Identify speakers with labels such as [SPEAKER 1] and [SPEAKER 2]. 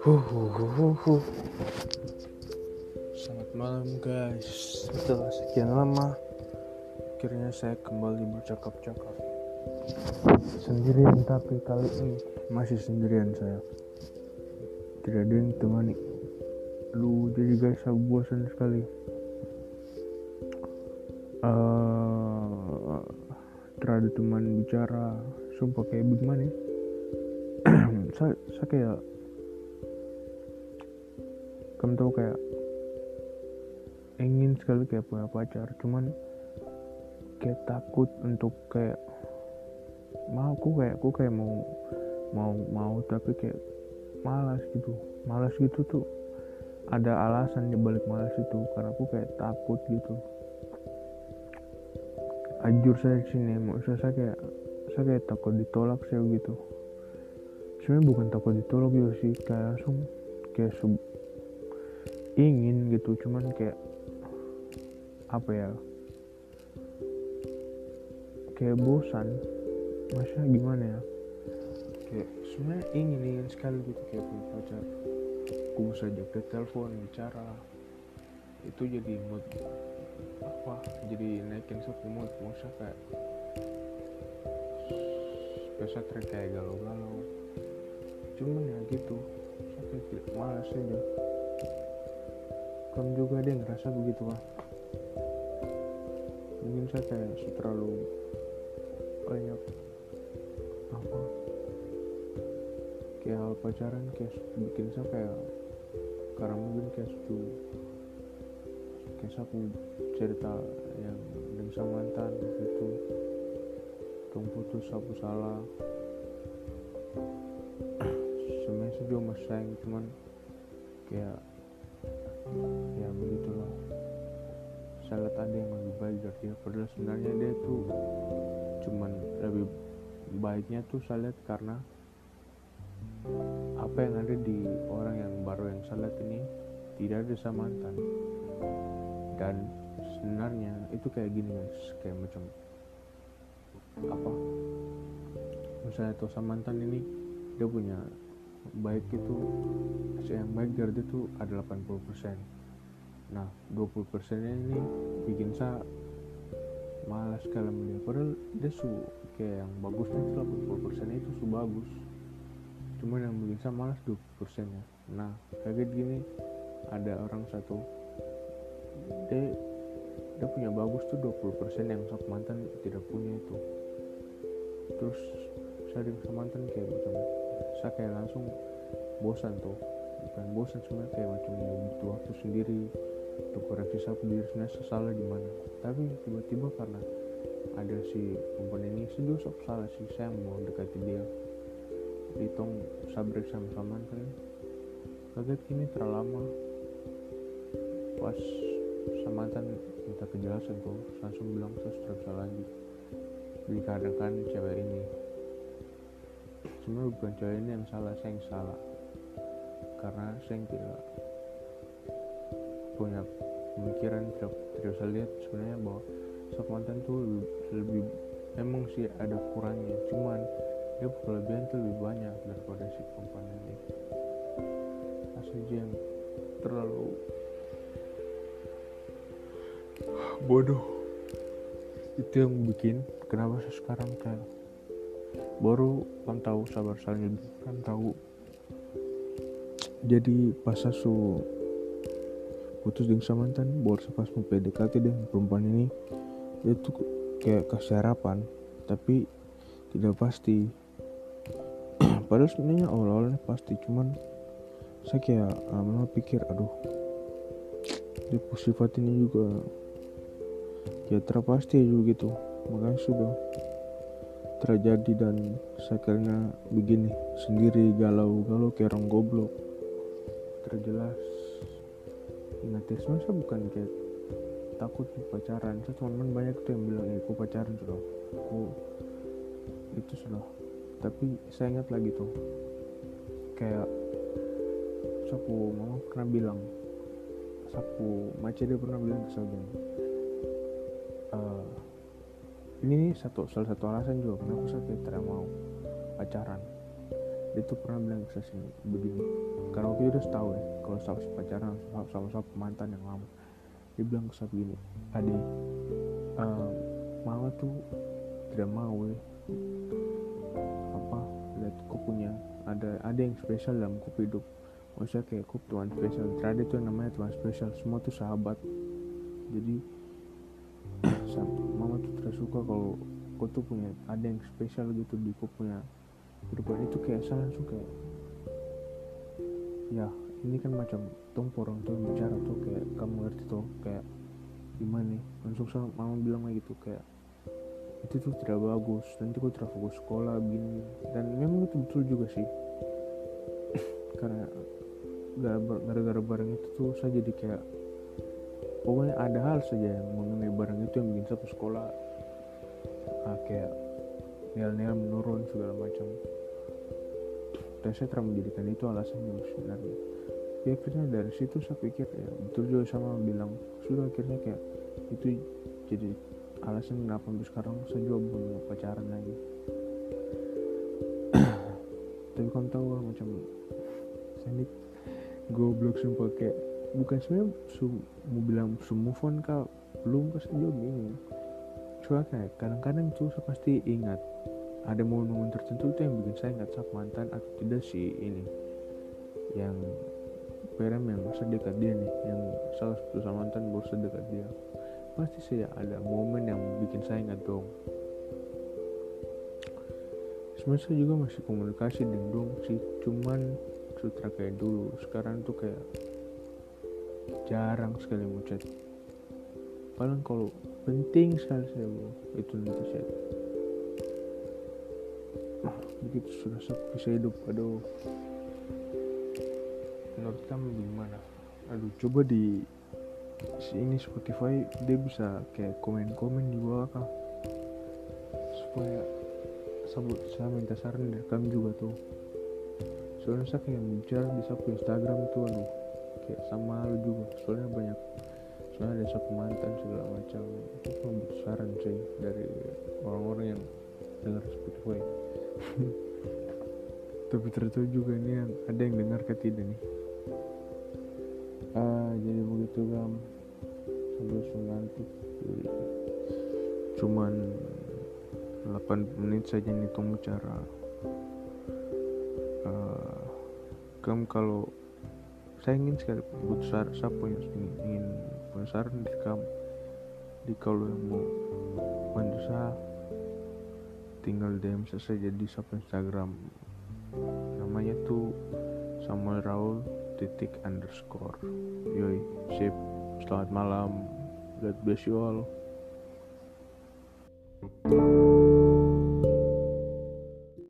[SPEAKER 1] Huhuhuhu. Selamat malam guys. Setelah sekian lama, akhirnya saya kembali bercakap-cakap. Sendirian tapi kali ini masih sendirian saya. Tidak ada yang temani. Lu jadi guys aku bosan sekali. Uh, tidak ada teman bicara. Sumpah kayak bagaimana? ya? saya, saya kayak kamu tahu kayak ingin sekali kayak punya pacar cuman kayak takut untuk kayak mau aku kayak aku kayak mau mau mau tapi kayak malas gitu malas gitu tuh ada alasan di balik malas itu karena aku kayak takut gitu ajur saya di sini mau saya kayak saya kayak takut ditolak saya gitu. Sebenarnya bukan takut ditolak juga sih kayak langsung kayak sub, ingin gitu cuman kayak apa ya kayak bosan. Masa gimana ya? Kayak sebenarnya ingin ingin sekali gitu kayak punya pacar. Aku bisa jaga telepon bicara itu jadi mood apa jadi naikin satu mood masa kayak biasa kayak galau-galau. Cuman ya gitu saya kayak malas aja. Kamu juga yang ngerasa begitu kan mungkin saya kayak terlalu banyak apa kayak hal pacaran kayak bikin saya kayak karena mungkin kayak suatu kayak aku cerita yang dengan sama mantan gitu. Kamu putus aku salah. Sebenarnya saya juga masih sayang cuman kayak ya begitulah. Lihat ada yang lebih baik dari dia. Padahal sebenarnya dia tuh cuman lebih baiknya tuh saya lihat karena apa yang ada di orang yang baru yang saya lihat ini tidak ada sama mantan dan sebenarnya itu kayak gini guys. Kayak macam apa? Misalnya tuh sama mantan ini dia punya baik itu yang baik dari dia tuh ada 80% nah 20% nya ini bikin saya malas sekali melihat padahal dia su kayak yang bagusnya itu 80% itu su bagus. Cuman yang bikin saya malas 20% nya nah kaget gini ada orang satu dia dia punya bagus tuh 20% yang sok mantan tidak punya itu. Terus saya dengan mantan kayak macam saya kayak langsung bosan tuh. Bukan bosan cuma kayak macam mau butuh waktu sendiri untuk koreksi saya sendiri sebenarnya salah di mana. Tapi tiba-tiba karena ada si perempuan ini sih sok salah sih saya mau dekati dia. Ditong sabar sama sama mantan kaget ini terlalu lama. Pas sama mantan minta kejelasan tuh langsung bilang terus terus lanjut dikarenakan cewek ini. Sebenarnya bukan cewek ini yang salah saya yang salah. Karena saya yang tidak punya pemikiran tidak, bisa lihat sebenarnya bahwa sok mantan tuh lebih, lebih emang sih ada kurangnya. Cuman dia kelebihan tuh lebih banyak daripada si perempuan ini. Saja yang terlalu bodoh. Itu yang bikin kenapa saya sekarang kayak baru kan tahu sabar salnya kan tahu. Jadi pas su putus dengan sama mantan baru pas mau PDKT dengan perempuan ini. Itu kayak kasih harapan tapi tidak pasti. Padahal sebenarnya awal-awalnya pasti cuman saya kayak lama pikir aduh dia sifat ini juga ya terpasti juga gitu. Makanya sudah terjadi dan karena begini sendiri galau-galau kayak orang goblok. Terjelas. Ingat ya saya bukan kayak takut pacaran. Saya teman banyak tuh yang bilang eh aku pacaran sudah. Aku itu sudah. Tapi saya ingat lagi tuh kayak sapu mama pernah bilang sapu mace dia pernah bilang ke saya ini satu salah satu alasan juga kenapa saya tidak mau pacaran. Dia tuh pernah bilang ke saya begini karena waktu itu udah tahu ya kalau sama pacaran sama-sama mantan yang lama. Dia bilang ke saya begini ade uh, mama tuh tidak mau ya apa lihat kau punya ada ada yang spesial dalam kau hidup. Maksudnya kayak kau tuan spesial terada yang namanya tuan spesial semua tuh sahabat. Jadi tuh suka kalau kau tuh punya ada yang spesial gitu di kau punya kehidupan. Itu kayak saya kayak ya ini kan macam tong orang tuh bicara tuh kayak kamu ngerti tuh kayak gimana nih? Langsung sama mama bilang lagi tuh kayak itu tuh tidak bagus. Nanti kau tidak fokus sekolah begini dan memang itu betul juga sih. Karena gara-gara barang itu tuh saya jadi kayak pokoknya ada hal saja yang mengenai barang itu yang bikin satu sekolah ah, kayak nilai-nilai menurun segala macam. Dan saya terang menjadikan itu alasannya sebenarnya. Ya akhirnya dari situ saya pikir ya betul juga sama bilang. Sudah akhirnya kayak itu jadi alasan kenapa sampai sekarang saya juga belum pacaran lagi. Tapi kamu tahu lah macam saya ini goblok sumpah kayak bukan sebenarnya mau bilang su move on kah belum pas juga gini cuma kayak kadang-kadang tuh saya pasti ingat. Ada momen-momen tertentu tuh yang bikin saya ingat sama mantan atau tidak sih ini. Yang perem yang sedekat dia nih yang salah satu sama mantan baru sedekat dia. Pasti saya ada momen yang bikin saya ingat dong. Sebenarnya juga masih komunikasi dengan dong sih cuman sutra kayak dulu. Sekarang tuh kayak jarang sekali chat paling kalau penting sekali saya mau itu nanti chat begitu sudah bisa hidup aduh. Menurut kamu gimana? Aduh coba di sini Spotify dia bisa kayak komen-komen di bawah kan supaya sebut saya minta saran dari kamu juga tuh. Soalnya saya kayak bicara di sapu Instagram tuh aduh. Kayak sama lu juga soalnya banyak soalnya ada sapu mantan segala macam itu butuh saran sih dari orang-orang yang dengar Spotify. Tapi ternyata juga ini yang ada yang dengar ke tidak nih? Ah jadi begitu gam sambil ngantuk cuman 8 menit saja nih tunggu bicara uh, kamu kalau saya ingin sekali butuh siapa yang ingin penasaran di kamu di kalau yang mau bantu saya tinggal DM saya jadi sub Instagram. Namanya tuh Samuel Raul titik underscore. Yoi sip. Selamat malam. God bless you all. thank you